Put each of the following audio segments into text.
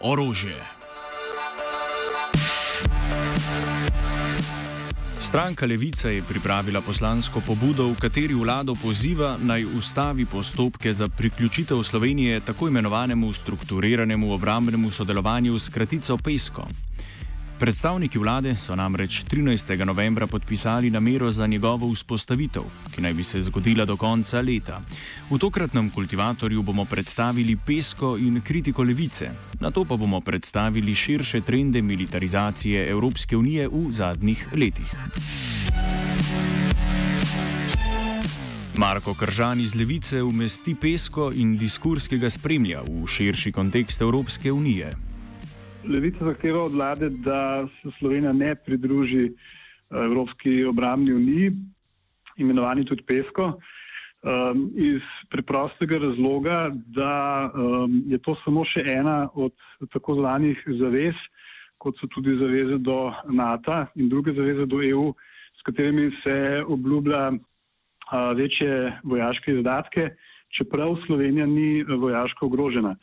orožje. Stranka Levica je pripravila poslansko pobudo, v kateri vlado poziva naj ustavi postopke za priključitev Slovenije tako imenovanemu strukturiranemu obrambnemu sodelovanju s kratico PESCO. Predstavniki vlade so namreč 13. novembra podpisali namero za njegovo vzpostavitev, ki naj bi se zgodila do konca leta. V tokratnem kultivatorju bomo predstavili pesko in kritiko levice, na to pa bomo predstavili širše trende militarizacije Evropske unije v zadnjih letih. Marko Kržan iz Levice umesti pesko in diskurs, ki ga spremlja v širši kontekst Evropske unije. Levica zahteva od vlade, da se Slovenija ne pridruži eh, Evropski obramni uniji, imenovani tudi PESCO, um, iz preprostega razloga, da um, je to samo še ena od tako zvanih zavez, kot so tudi zaveze do NATO in druge zaveze do EU, s katerimi se obljublja uh, večje vojaške izdatke, čeprav Slovenija ni vojaško ogrožena.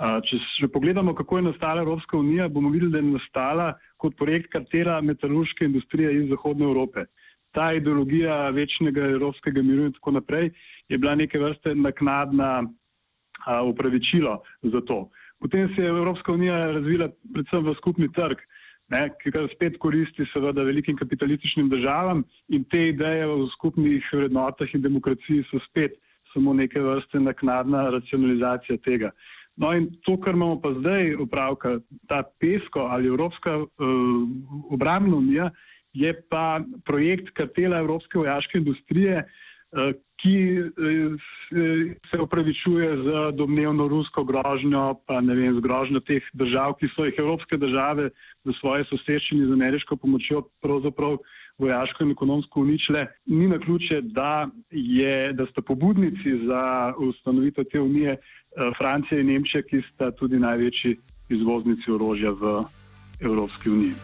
Če še pogledamo, kako je nastala Evropska unija, bomo videli, da je nastala kot projekt kartela metalurške industrije iz Zahodne Evrope. Ta ideologija večnega evropskega miru in tako naprej je bila neke vrste naknadna upravičilo za to. Potem se je Evropska unija razvila predvsem v skupni trg, ne, ga spet koristi seveda velikim kapitalističnim državam in te ideje o skupnih vrednotah in demokraciji so spet samo neke vrste naknadna racionalizacija tega. No, in to, kar imamo pa zdaj upravka, ta PESCO ali Evropska uh, obrambna unija, je pa projekt kartela Evropske vojaške industrije, uh, ki uh, se upravičuje z domnevno rusko grožnjo, pa ne vem, z grožnjo teh držav, ki so jih evropske države v svoje soseščini z ameriško pomočjo pravzaprav vojaško in ekonomsko uničile. Ni na ključe, da, je, da sta pobudnici za ustanovitev te unije Eh, Francija in Nemčija, ki sta tudi največji izvoznici orožja v Evropski uniji.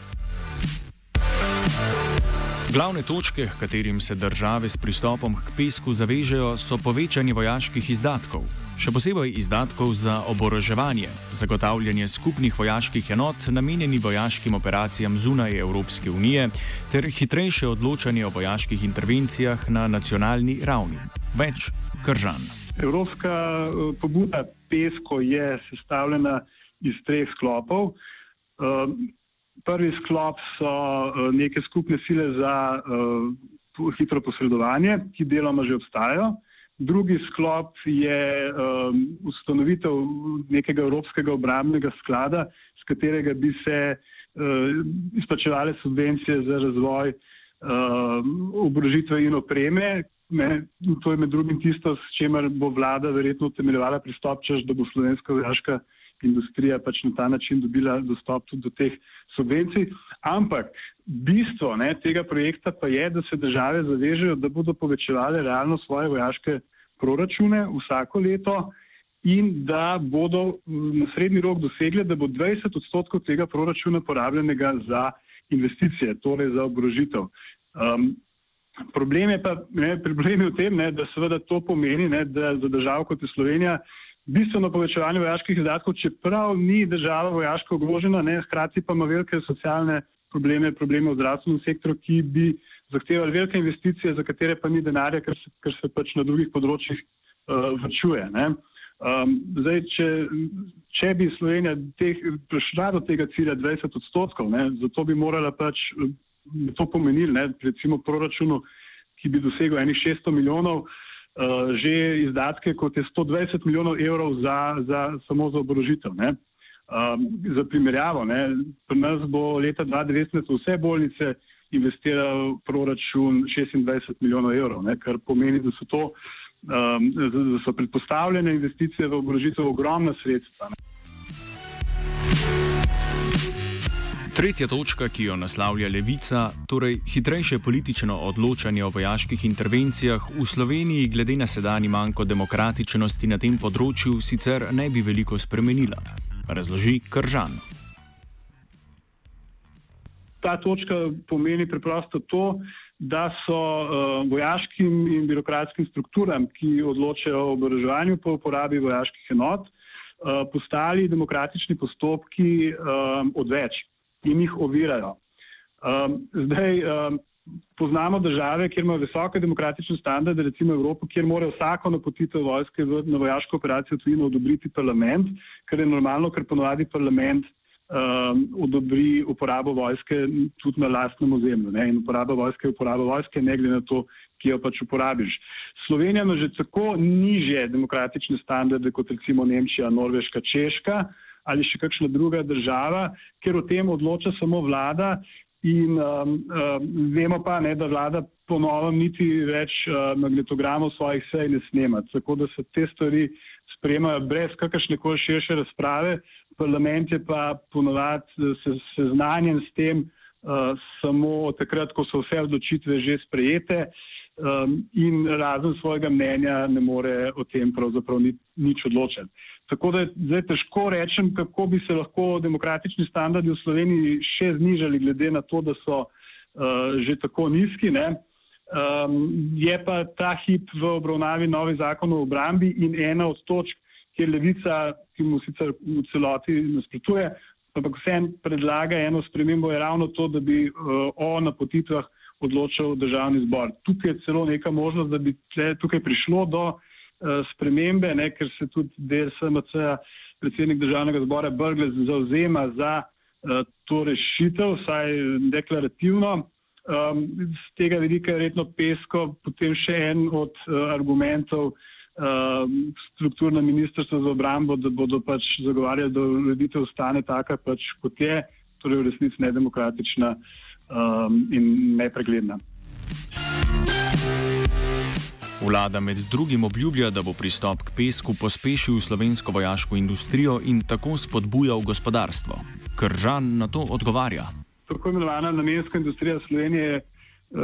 Glavne točke, katerim se države s pristopom k pesku zavežejo, so povečanje vojaških izdatkov, še posebej izdatkov za oboroževanje, zagotavljanje skupnih vojaških enot, namenjeni vojaškim operacijam zunaj Evropske unije, ter hitrejše odločanje o vojaških intervencijah na nacionalni ravni. Več kržan. Evropska uh, pobuda PESCO je sestavljena iz treh sklopov. Uh, prvi sklop so uh, neke skupne sile za hitro posredovanje, ki deloma že obstajajo. Drugi sklop je um, ustanovitev nekega evropskega obramnega sklada, s katerega bi se uh, izplačevale subvencije za razvoj uh, obrožitve in opreme, Ne, to je med drugim tisto, s čimer bo vlada verjetno utemeljevala pristop, češ, da bo slovenska vojaška industrija pač na ta način dobila dostop tudi do teh subvencij. Ampak bistvo ne, tega projekta pa je, da se države zavežejo, da bodo povečevali realno svoje vojaške proračune vsako leto in da bodo na srednji rok dosegli, da bo 20 odstotkov tega proračuna porabljenega za investicije, torej za obrožitev. Um, Problem je pa ne, problem je v tem, ne, da seveda to pomeni, ne, da za državo kot je Slovenija bistveno povečevanje vojaških izdatkov, čeprav ni država vojaško ogrožena, ne, hkrati pa ima velike socialne probleme, probleme v zdravstvenem sektorju, ki bi zahtevali velike investicije, za katere pa ni denarja, ker se, ker se pač na drugih področjih uh, vrčuje. Ne. Um, zdaj, če, če bi Slovenija teh, prišla do tega cilja 20 odstotkov, ne, zato bi morala pač to pomenili, ne, recimo proračunu, ki bi dosegel enih 600 milijonov, uh, že izdatke kot je 120 milijonov evrov za, za, samo za oborožitev. Um, za primerjavo, ne, pri nas bo leta 2019 vse bolnice investiral proračun 26 milijonov evrov, ne, kar pomeni, da so to um, da so predpostavljene investicije v obrožitev ogromna sredstva. Tretja točka, ki jo naslavlja Levica, torej hitrejše politično odločanje o vojaških intervencijah v Sloveniji, glede na sedajni manjko demokratičnosti na tem področju, sicer ne bi veliko spremenila. Razloži Kržan. Ta točka pomeni preprosto to, da so uh, vojaškim in birokratskim strukturam, ki odločajo o oboroževanju po uporabi vojaških enot, uh, postali demokratični postopki um, odveč in jih ovirajo. Um, zdaj, um, poznamo države, kjer imajo visoke demokratične standarde, recimo Evropo, kjer mora vsako napotitev vojske na vojaško operacijo tujino odobriti parlament, kar je normalno, ker ponovadi parlament um, odobri uporabo vojske tudi na lastnem ozemlju. Ne? In uporaba vojske je uporaba vojske, ne glede na to, ki jo pač uporabiš. Slovenija ima že tako niže demokratične standarde kot recimo Nemčija, Norveška, Češka ali še kakšna druga država, ker o tem odloča samo vlada. In um, um, vemo pa, ne, da vlada ponovno niti več uh, magnetogramov svojih sej ne snema. Tako da se te stvari sprejemajo brez kakršne koli širše razprave, parlament je pa ponovadi se, seznanjen s tem uh, samo takrat, ko so vse odločitve že sprejete um, in razen svojega mnenja ne more o tem pravzaprav ni, nič odločiti. Tako da je zdaj težko rečem, kako bi se lahko demokratični standardi v Sloveniji še znižali, glede na to, da so uh, že tako nizki. Um, je pa ta hip v obravnavi novi zakon o obrambi in ena od točk, kjer levica, ki mu sicer v celoti nasprotuje, ampak vsem predlaga eno spremembo, je ravno to, da bi uh, o napotitvah odločal državni zbor. Tukaj je celo neka možnost, da bi tle, tukaj prišlo do uh, spremembe, ne, ker se tudi del SMC, predsednik državnega zbora Brgle, zauzema za uh, to rešitev, vsaj deklarativno. Um, z tega vidika je redno pesko, potem še en od uh, argumentov, Ehm, strukturna ministrstva za obrambo, da bodo pač zagovarjali, da ureditev ostane taka, pač kot je, torej v resnici nedemokratična um, in nepregledna. Vlada med drugim obljublja, da bo pristop k pesku pospešil slovensko vojaško industrijo in tako spodbujal gospodarstvo. Kržan na to odgovarja. Tako imenovana namenska industrija Slovenije je uh,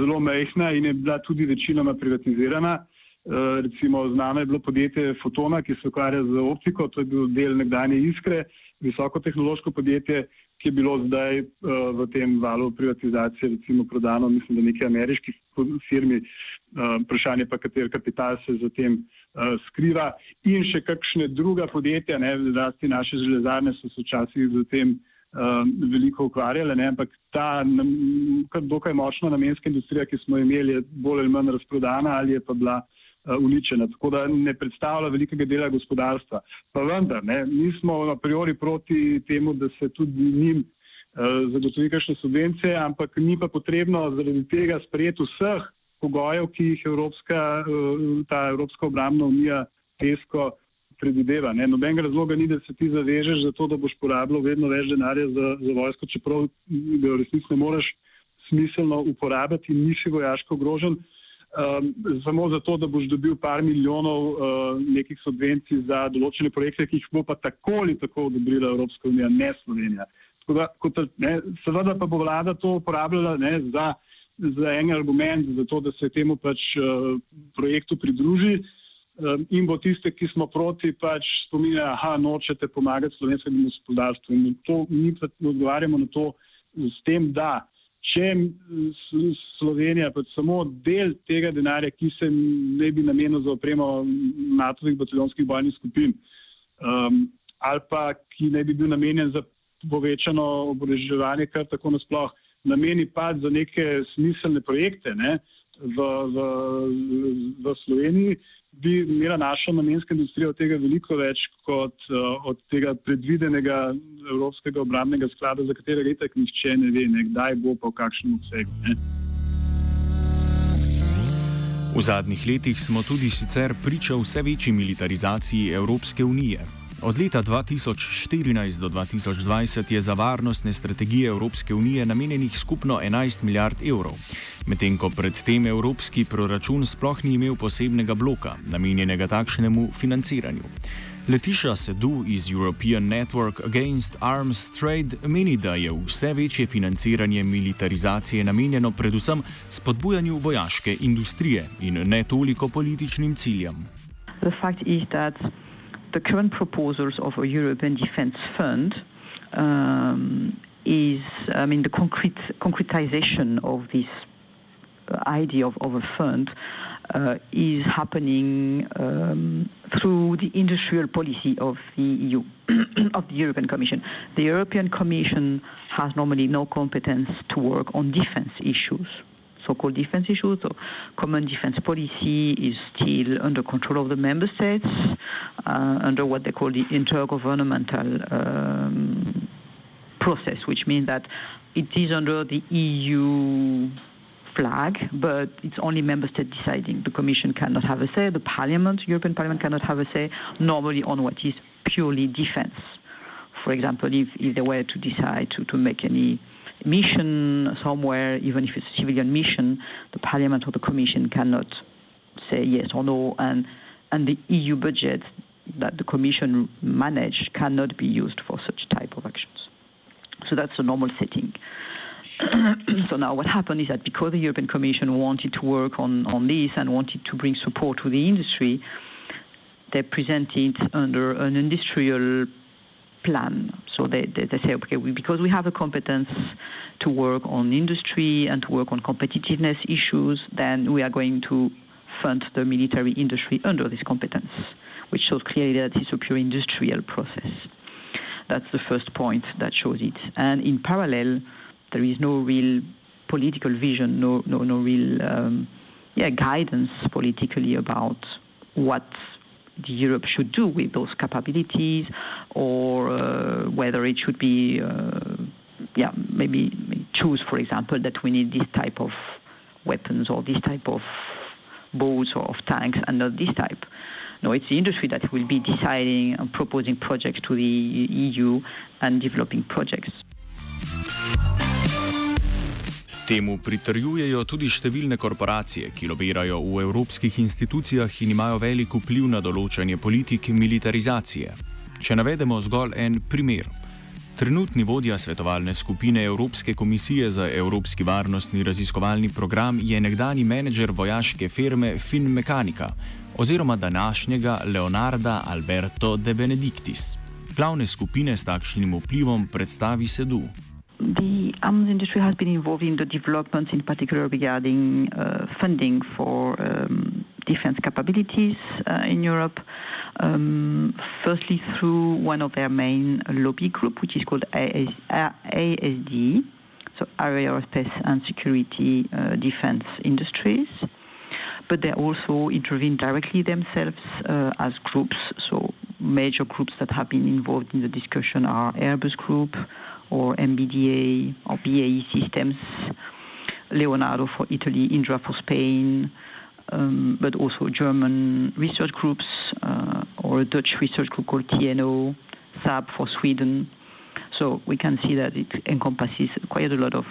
zelo mehna in je bila tudi večinoma privatizirana. Eh, recimo znano je bilo podjetje Fotona, ki se ukvarja z optiko, to je bil del nekdanje Iskre, visokotehnološko podjetje, je bilo zdaj uh, v tem valu privatizacije recimo prodano, mislim, da neki ameriški firmi, uh, vprašanje pa, kater kapital se za tem uh, skriva. In še kakšne druga podjetja, ne, zlasti naše železarne so se včasih z tem uh, veliko ukvarjale, ne, ampak ta kar dokaj močna namenska industrija, ki smo imeli, je bolj ali manj razprodana ali je pa bila Eh, uničena, tako da ne predstavlja velikega dela gospodarstva. Pa vendar, ne, mi smo a priori proti temu, da se tudi njim uh, zagotovi kakšne subvencije, ampak ni pa potrebno zaradi tega sprejeti vseh pogojev, ki jih Evropska, uh, ta Evropska obramna unija tesko predvideva. Ne. Nobenega razloga ni, da se ti zavežeš za to, da boš porabljal vedno več denarja za, za vojsko, čeprav ga v resnici ne moreš smiselno uporabiti in nisi vojaško ogrožen um, samo zato, da boš dobil par milijonov uh, nekih subvencij za določene projekte, ki jih bo pa tako ali tako odobrila Evropska unija, ne Slovenija. Da, kot, ne, seveda pa bo vlada to uporabljala ne, za, za en argument, za to, da se temu pač uh, projektu pridruži. Um, in bo tiste, ki smo proti, pač spominjajo, da nočete pomagati slovenskemu gospodarstvu. In to, mi odgovarjamo na to s tem, da če Slovenija pač samo del tega denarja, ki se ne bi namenil za opremo NATO-ovih bataljonskih bojnih skupin, um, ali pa ki ne bi bil namenjen za povečano oboroževanje, kar tako nasploh nameni pa za neke smiselne projekte ne, v, v, v Sloveniji, bi imela naša namenska industrija od tega veliko več kot uh, od tega predvidenega Evropskega obramnega sklada, za katerega itak nihče ne ve, ne, kdaj bo pa v kakšnem obsegu. Ne. V zadnjih letih smo tudi sicer priča vse večji militarizaciji Evropske unije. Od leta 2014 do 2020 je za varnostne strategije Evropske unije namenjenih skupno 11 milijard evrov, medtem ko predtem evropski proračun sploh ni imel posebnega bloka, namenjenega takšnemu financiranju. Letiša Sedu iz European Network Against Arms Trade meni, da je vse večje financiranje militarizacije namenjeno predvsem spodbujanju vojaške industrije in ne toliko političnim ciljem. the current proposals of a European Defence Fund um, is, I mean, the concrete concretization of this idea of, of a fund uh, is happening um, through the industrial policy of the EU, of the European Commission. The European Commission has normally no competence to work on defense issues so-called defense issues. So common defense policy is still under control of the member states, uh, under what they call the intergovernmental um, process, which means that it is under the EU flag, but it's only member state deciding. The Commission cannot have a say. The Parliament, European Parliament, cannot have a say normally on what is purely defense. For example, if, if they were to decide to, to make any mission somewhere, even if it's a civilian mission, the Parliament or the Commission cannot say yes or no, and and the EU budget that the Commission manage cannot be used for such type of actions. So that's a normal setting. so now what happened is that because the European Commission wanted to work on, on this and wanted to bring support to the industry, they presented under an industrial plan. So they, they, they say, okay, we, because we have a competence to work on industry and to work on competitiveness issues, then we are going to fund the military industry under this competence, which shows clearly that it's a pure industrial process. That's the first point that shows it. And in parallel, there is no real political vision, no, no, no real um, yeah, guidance politically about what Europe should do with those capabilities, or uh, whether it should be, uh, yeah, maybe choose, for example, that we need this type of weapons or this type of boats or of tanks and not this type. No, it's the industry that will be deciding and proposing projects to the EU and developing projects. Temu pritrjujejo tudi številne korporacije, ki lobirajo v evropskih institucijah in imajo velik vpliv na določanje politik militarizacije. Če navedemo zgolj en primer. Trenutni vodja svetovalne skupine Evropske komisije za Evropski varnostni raziskovalni program je nekdani menedžer vojaške firme Finmechanika oziroma današnjega Leonarda Alberto de Benedictis. Glavne skupine s takšnim vplivom predstavi sedu. The arms industry has been involved in the developments, in particular regarding uh, funding for um, defense capabilities uh, in Europe. Um, firstly, through one of their main lobby group, which is called ASD, so Aerospace and Security uh, Defense Industries. But they also intervene directly themselves uh, as groups. So major groups that have been involved in the discussion are Airbus Group, or MBDA or BAE Systems, Leonardo for Italy, Indra for Spain, um, but also German research groups uh, or a Dutch research group called TNO, SAB for Sweden. So we can see that it encompasses quite a lot of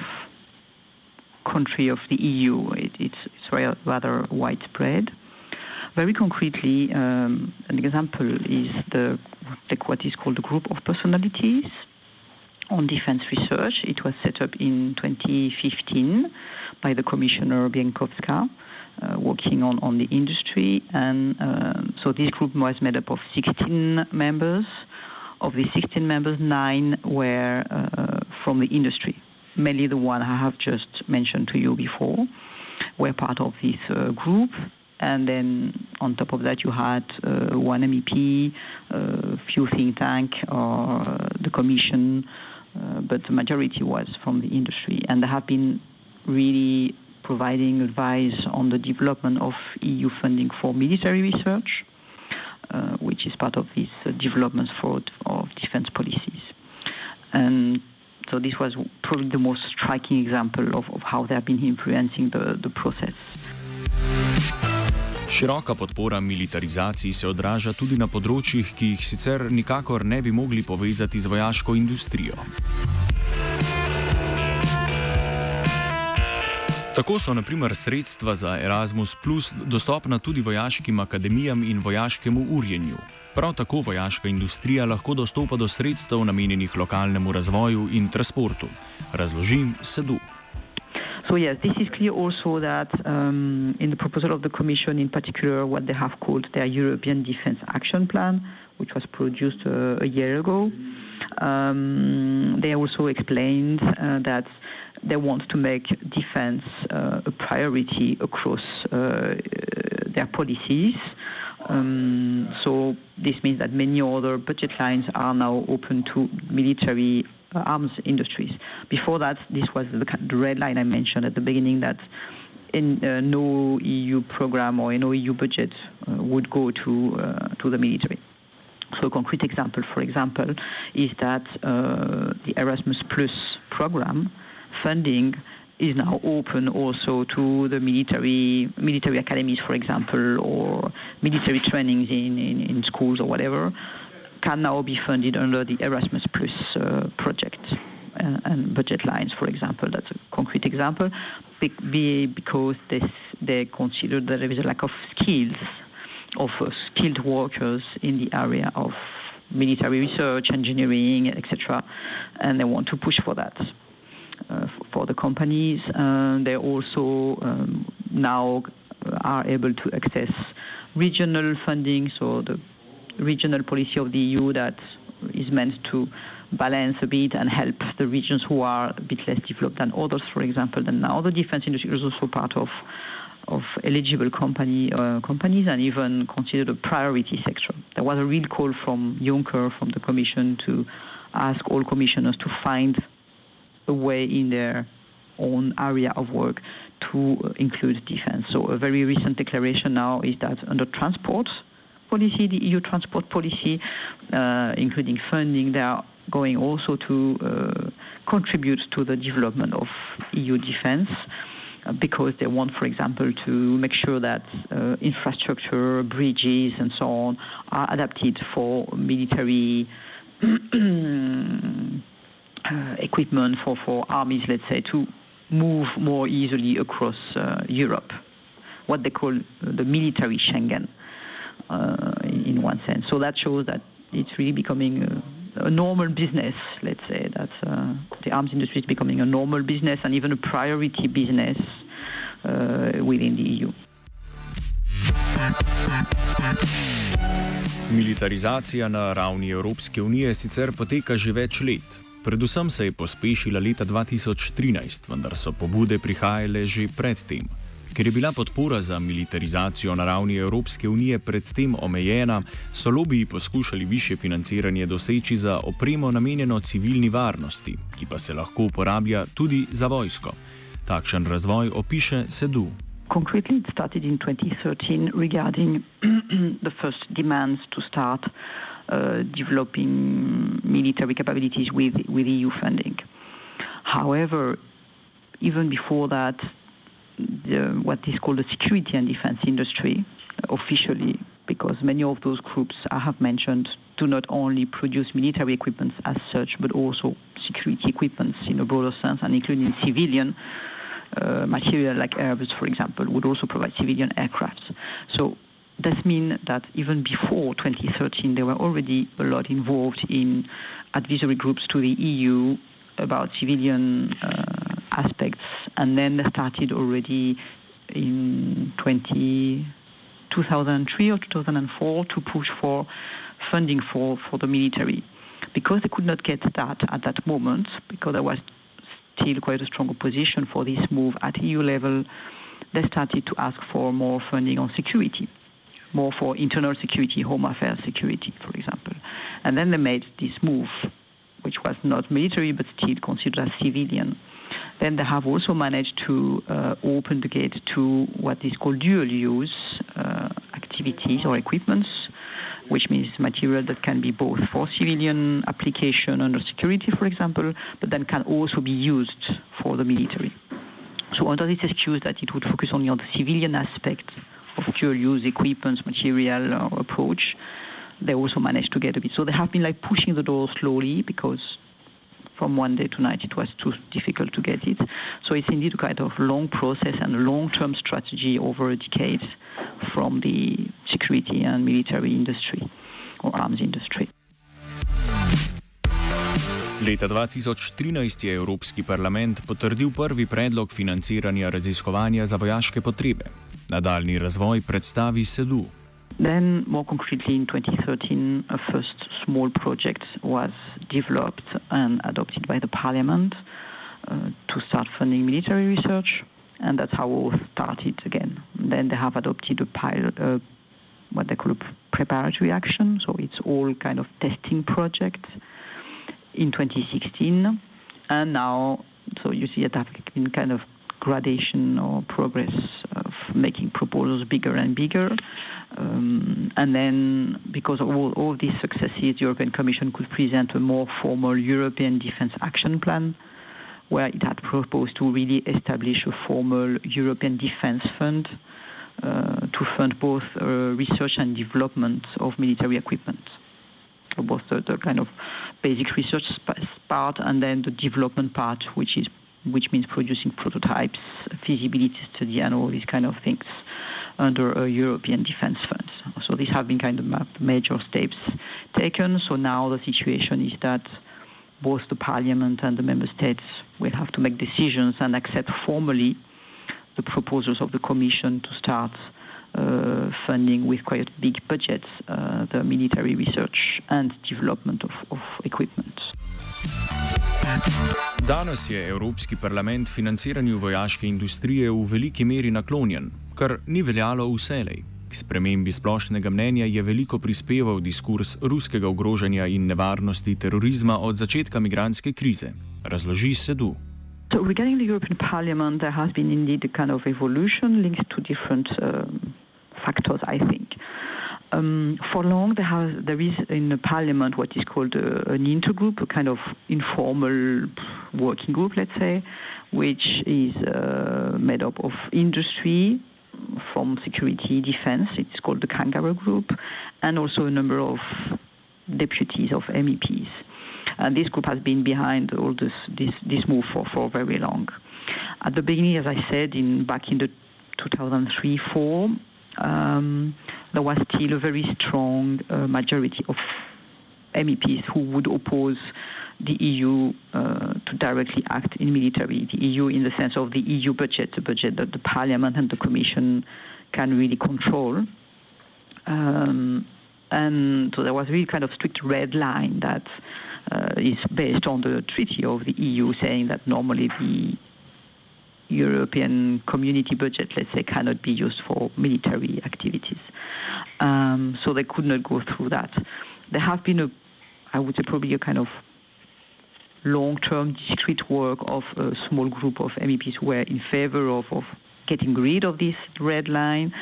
country of the EU. It, it's, it's rather widespread. Very concretely, um, an example is the what is called the group of personalities on defense research. It was set up in 2015 by the Commissioner Bienkowska, uh, working on, on the industry. And uh, so this group was made up of 16 members. Of the 16 members, nine were uh, from the industry, mainly the one I have just mentioned to you before, were part of this uh, group. And then on top of that, you had uh, one MEP, a uh, few think tank, or the commission, uh, but the majority was from the industry. And they have been really providing advice on the development of EU funding for military research, uh, which is part of these uh, developments for of defense policies. And so this was probably the most striking example of, of how they have been influencing the, the process. Široka podpora militarizaciji se odraža tudi na področjih, ki jih sicer nikakor ne bi mogli povezati z vojaško industrijo. Tako so naprimer sredstva za Erasmus Plus dostopna tudi vojaškim akademijam in vojaškemu urjenju. Prav tako vojaška industrija lahko dostopa do sredstev namenjenih lokalnemu razvoju in transportu. Razložim sedu. So yes, this is clear also that um, in the proposal of the Commission, in particular, what they have called their European Defence Action Plan, which was produced uh, a year ago, um, they also explained uh, that they want to make defence uh, a priority across uh, their policies. Um, so this means that many other budget lines are now open to military arms industries. Before that, this was the, the, red line I mentioned at the beginning that in uh, no EU program or no EU budget uh, would go to uh, to the military. So a concrete example, for example, is that uh, the Erasmus Plus program funding is now open also to the military military academies, for example, or military trainings in, in, in schools or whatever can now be funded under the Erasmus Plus uh, project uh, and budget lines, for example. That's a concrete example. Be, because they, they consider that there is a lack of skills, of uh, skilled workers in the area of military research, engineering, etc., and they want to push for that. Uh, for the companies, uh, they also um, now are able to access regional funding, so the regional policy of the EU that is meant to balance a bit and help the regions who are a bit less developed than others, for example. And now the defense industry is also part of of eligible company uh, companies and even considered a priority sector. There was a real call from Juncker, from the Commission, to ask all commissioners to find a way in their own area of work to include defense. So a very recent declaration now is that under transport, policy, the EU transport policy, uh, including funding, they are going also to uh, contribute to the development of EU defense uh, because they want, for example, to make sure that uh, infrastructure, bridges, and so on are adapted for military uh, equipment for, for armies, let's say, to move more easily across uh, Europe, what they call the military Schengen in one sense. So that shows that it's really becoming a, a normal business, let's say, that uh, the arms industry is becoming a normal business and even a priority business uh, within the EU. Militarizacija na ravni Evropske unije sicer poteka že več let. Predvsem se je pospešila leta 2013, vendar so pobude prihajale že predtem. Ker je bila podpora za militarizacijo na ravni Evropske unije predtem omejena, so lobiji poskušali više financiranje doseči za opremo namenjeno civilni varnosti, ki pa se lahko uporablja tudi za vojsko. Takšen razvoj opiše Sedu. Concretely, it started in 2013 regarding the first demands to start uh, developing military capabilities with, with EU funding. However, even before that, the, what is called the security and defense industry officially, because many of those groups I have mentioned do not only produce military equipment as such, but also security equipment in a broader sense, and including civilian uh, material like Airbus, for example, would also provide civilian aircrafts. So this means that even before 2013, there were already a lot involved in advisory groups to the EU about civilian uh, aspects, and then they started already in 20, 2003 or 2004 to push for funding for, for the military. Because they could not get that at that moment, because there was still quite a strong opposition for this move at EU level, they started to ask for more funding on security, more for internal security, home affairs security, for example. And then they made this move, which was not military but still considered as civilian. Then they have also managed to uh, open the gate to what is called dual use uh, activities or equipments, which means material that can be both for civilian application under security, for example, but then can also be used for the military. So under this excuse that it would focus only on the civilian aspect of dual use equipment, material or approach, they also managed to get a bit. So they have been like pushing the door slowly because from one day to night it was too difficult to get it. So it's indeed a kind of long process and a long-term strategy over a decade from the security and military industry or arms industry. Leta 2013 je Evropski parlament potrdil prvi predlog financiranja raziskovanja za vojaške potrebe. Nadaljni razvoj predstavi SEDU. Then, more concretely, in 2013, a first small project was developed and adopted by the parliament uh, to start funding military research, and that's how it started again. Then they have adopted a pilot, uh, what they call a preparatory action, so it's all kind of testing projects in 2016, and now, so you see that have been kind of gradation or progress of making proposals bigger and bigger. Um, and then, because of all, all these successes, the European Commission could present a more formal European Defence Action Plan, where it had proposed to really establish a formal European Defence Fund uh, to fund both uh, research and development of military equipment. So both the, the kind of basic research part and then the development part, which is which means producing prototypes, feasibility study, and all these kind of things under a European Defence Fund. So these have been kind of major steps taken. So now the situation is that both the Parliament and the Member States will have to make decisions and accept formally the proposals of the Commission to start uh, funding with quite big budgets uh, the military research and development of, of equipment. Danes je Evropski parlament financiranju vojaške industrije v veliki meri naklonjen, kar ni veljalo vselej. K spremembi splošnega mnenja je veliko prispeval diskurs ruskega ogrožanja in nevarnosti terorizma od začetka migranske krize. Razloži Sedu. So regarding the European Parliament, there has been indeed a kind of evolution linked to different um, factors, I think. Um, for long, there, has, there is in the parliament what is called a, an intergroup, a kind of informal working group, let's say, which is uh, made up of industry from security defense. It's called the Kangaroo Group, and also a number of deputies of MEPs. And this group has been behind all this, this, this move for, for very long. At the beginning, as I said, in back in the 2003-4, um, there was still a very strong uh, majority of MEPs who would oppose the EU uh, to directly act in military. The EU, in the sense of the EU budget, the budget that the Parliament and the Commission can really control. Um, and so there was a really kind of strict red line that uh, is based on the treaty of the EU, saying that normally the European community budget, let's say, cannot be used for military activities. Um, so they could not go through that. There have been a, I would say, probably a kind of long-term discrete work of a small group of MEPs who were in favor of, of getting rid of this red line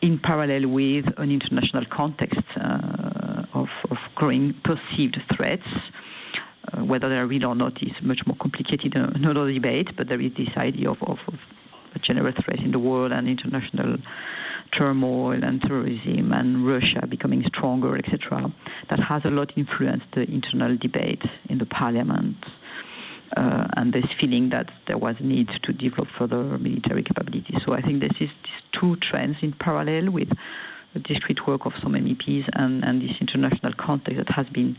in parallel with an international context uh, of, of growing perceived threats whether they're real or not is much more complicated, another debate, but there is this idea of, of, of a general threat in the world and international turmoil and terrorism and Russia becoming stronger, etc., that has a lot influenced the internal debate in the parliament. Uh, and this feeling that there was a need to develop further military capabilities. So I think this is these two trends in parallel with the discrete work of some MEPs and, and this international context that has been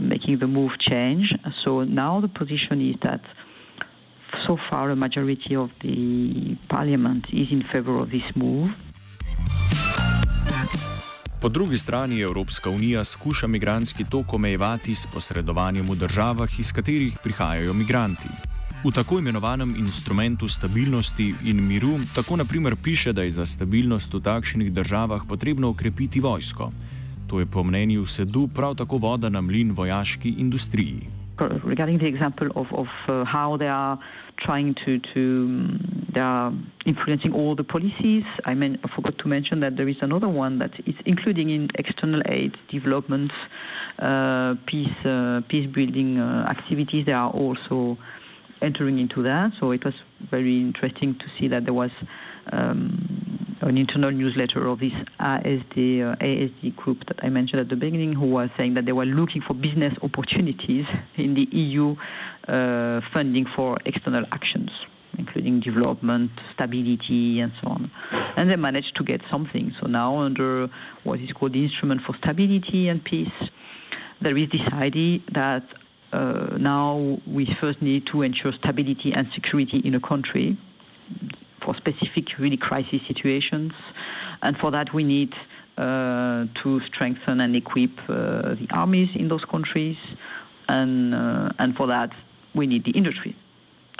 making the move change. So now the position is that so far a majority of the parliament is in favor of this move. Po drugi strani Evropska unija skuša migranski tok omejevati s posredovanjem v državah, iz katerih prihajajo migranti. V tako imenovanem instrumentu stabilnosti in miru tako naprimer piše, da je za stabilnost v takšnih državah potrebno okrepiti vojsko. To je po mnenju Sedu prav tako voda na mlin vojaški industriji. regarding the example of, of uh, how they are trying to, to um, they are influencing all the policies. I mean, I forgot to mention that there is another one that is including in external aid, development, uh, peace, uh, peace building uh, activities. They are also entering into that. So it was very interesting to see that there was um, an internal newsletter of this ASD, uh, ASD group that I mentioned at the beginning, who was saying that they were looking for business opportunities in the EU uh, funding for external actions, including development, stability, and so on. And they managed to get something. So now, under what is called the Instrument for Stability and Peace, there is this idea that uh, now we first need to ensure stability and security in a country for specific really crisis situations, and for that we need uh, to strengthen and equip uh, the armies in those countries, and uh, and for that we need the industry.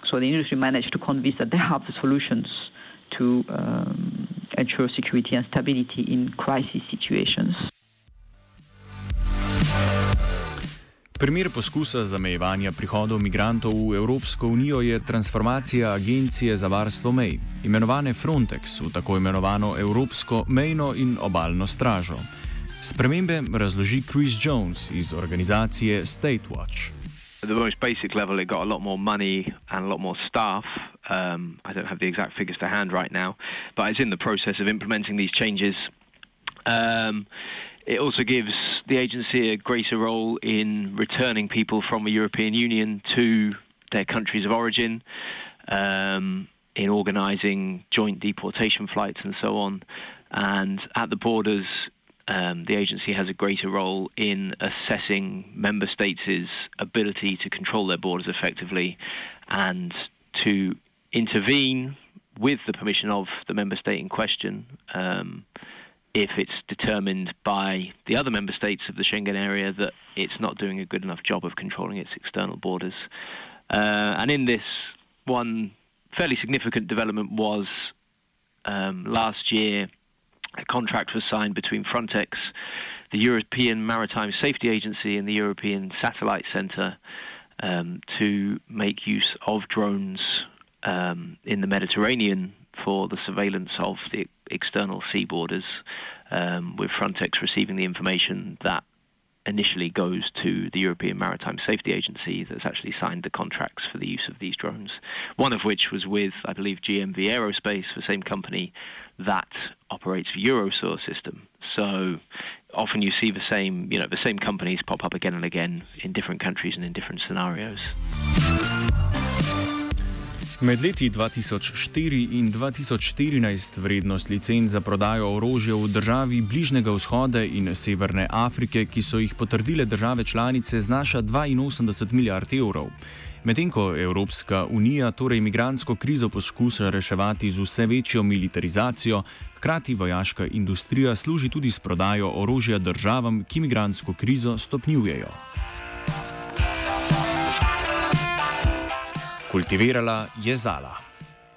So the industry managed to convince that they have the solutions to um, ensure security and stability in crisis situations. Primer poskusa zamejevanja prihodov migrantov v Evropsko unijo je transformacija Agencije za varstvo mej, imenovane Frontex, v tako imenovano Evropsko mejno in obaljno stražo. Spremembe razloži Chris Jones iz organizacije State Watch. At the most basic level, it got a lot more money and a lot more staff. Um, I don't have the exact figures to hand right now, but it's in the process of implementing these changes. Um, It also gives the agency a greater role in returning people from the European Union to their countries of origin, um, in organising joint deportation flights and so on. And at the borders, um, the agency has a greater role in assessing member states' ability to control their borders effectively and to intervene with the permission of the member state in question. Um, if it's determined by the other member states of the Schengen area that it's not doing a good enough job of controlling its external borders. Uh, and in this, one fairly significant development was um, last year a contract was signed between Frontex, the European Maritime Safety Agency, and the European Satellite Centre um, to make use of drones um, in the Mediterranean for the surveillance of the external sea borders, um, with Frontex receiving the information that initially goes to the European Maritime Safety Agency that's actually signed the contracts for the use of these drones. One of which was with, I believe, GMV Aerospace, the same company that operates the system. So often you see the same, you know, the same companies pop up again and again in different countries and in different scenarios. Med leti 2004 in 2014 vrednost licenc za prodajo orožja v državi Bližnjega vzhoda in Severne Afrike, ki so jih potrdile države članice, znaša 82 milijard evrov. Medtem ko Evropska unija torej imigransko krizo poskuša reševati z vse večjo militarizacijo, hkrati vojaška industrija služi tudi s prodajo orožja državam, ki imigransko krizo stopnjujejo. Kultivirala je zala.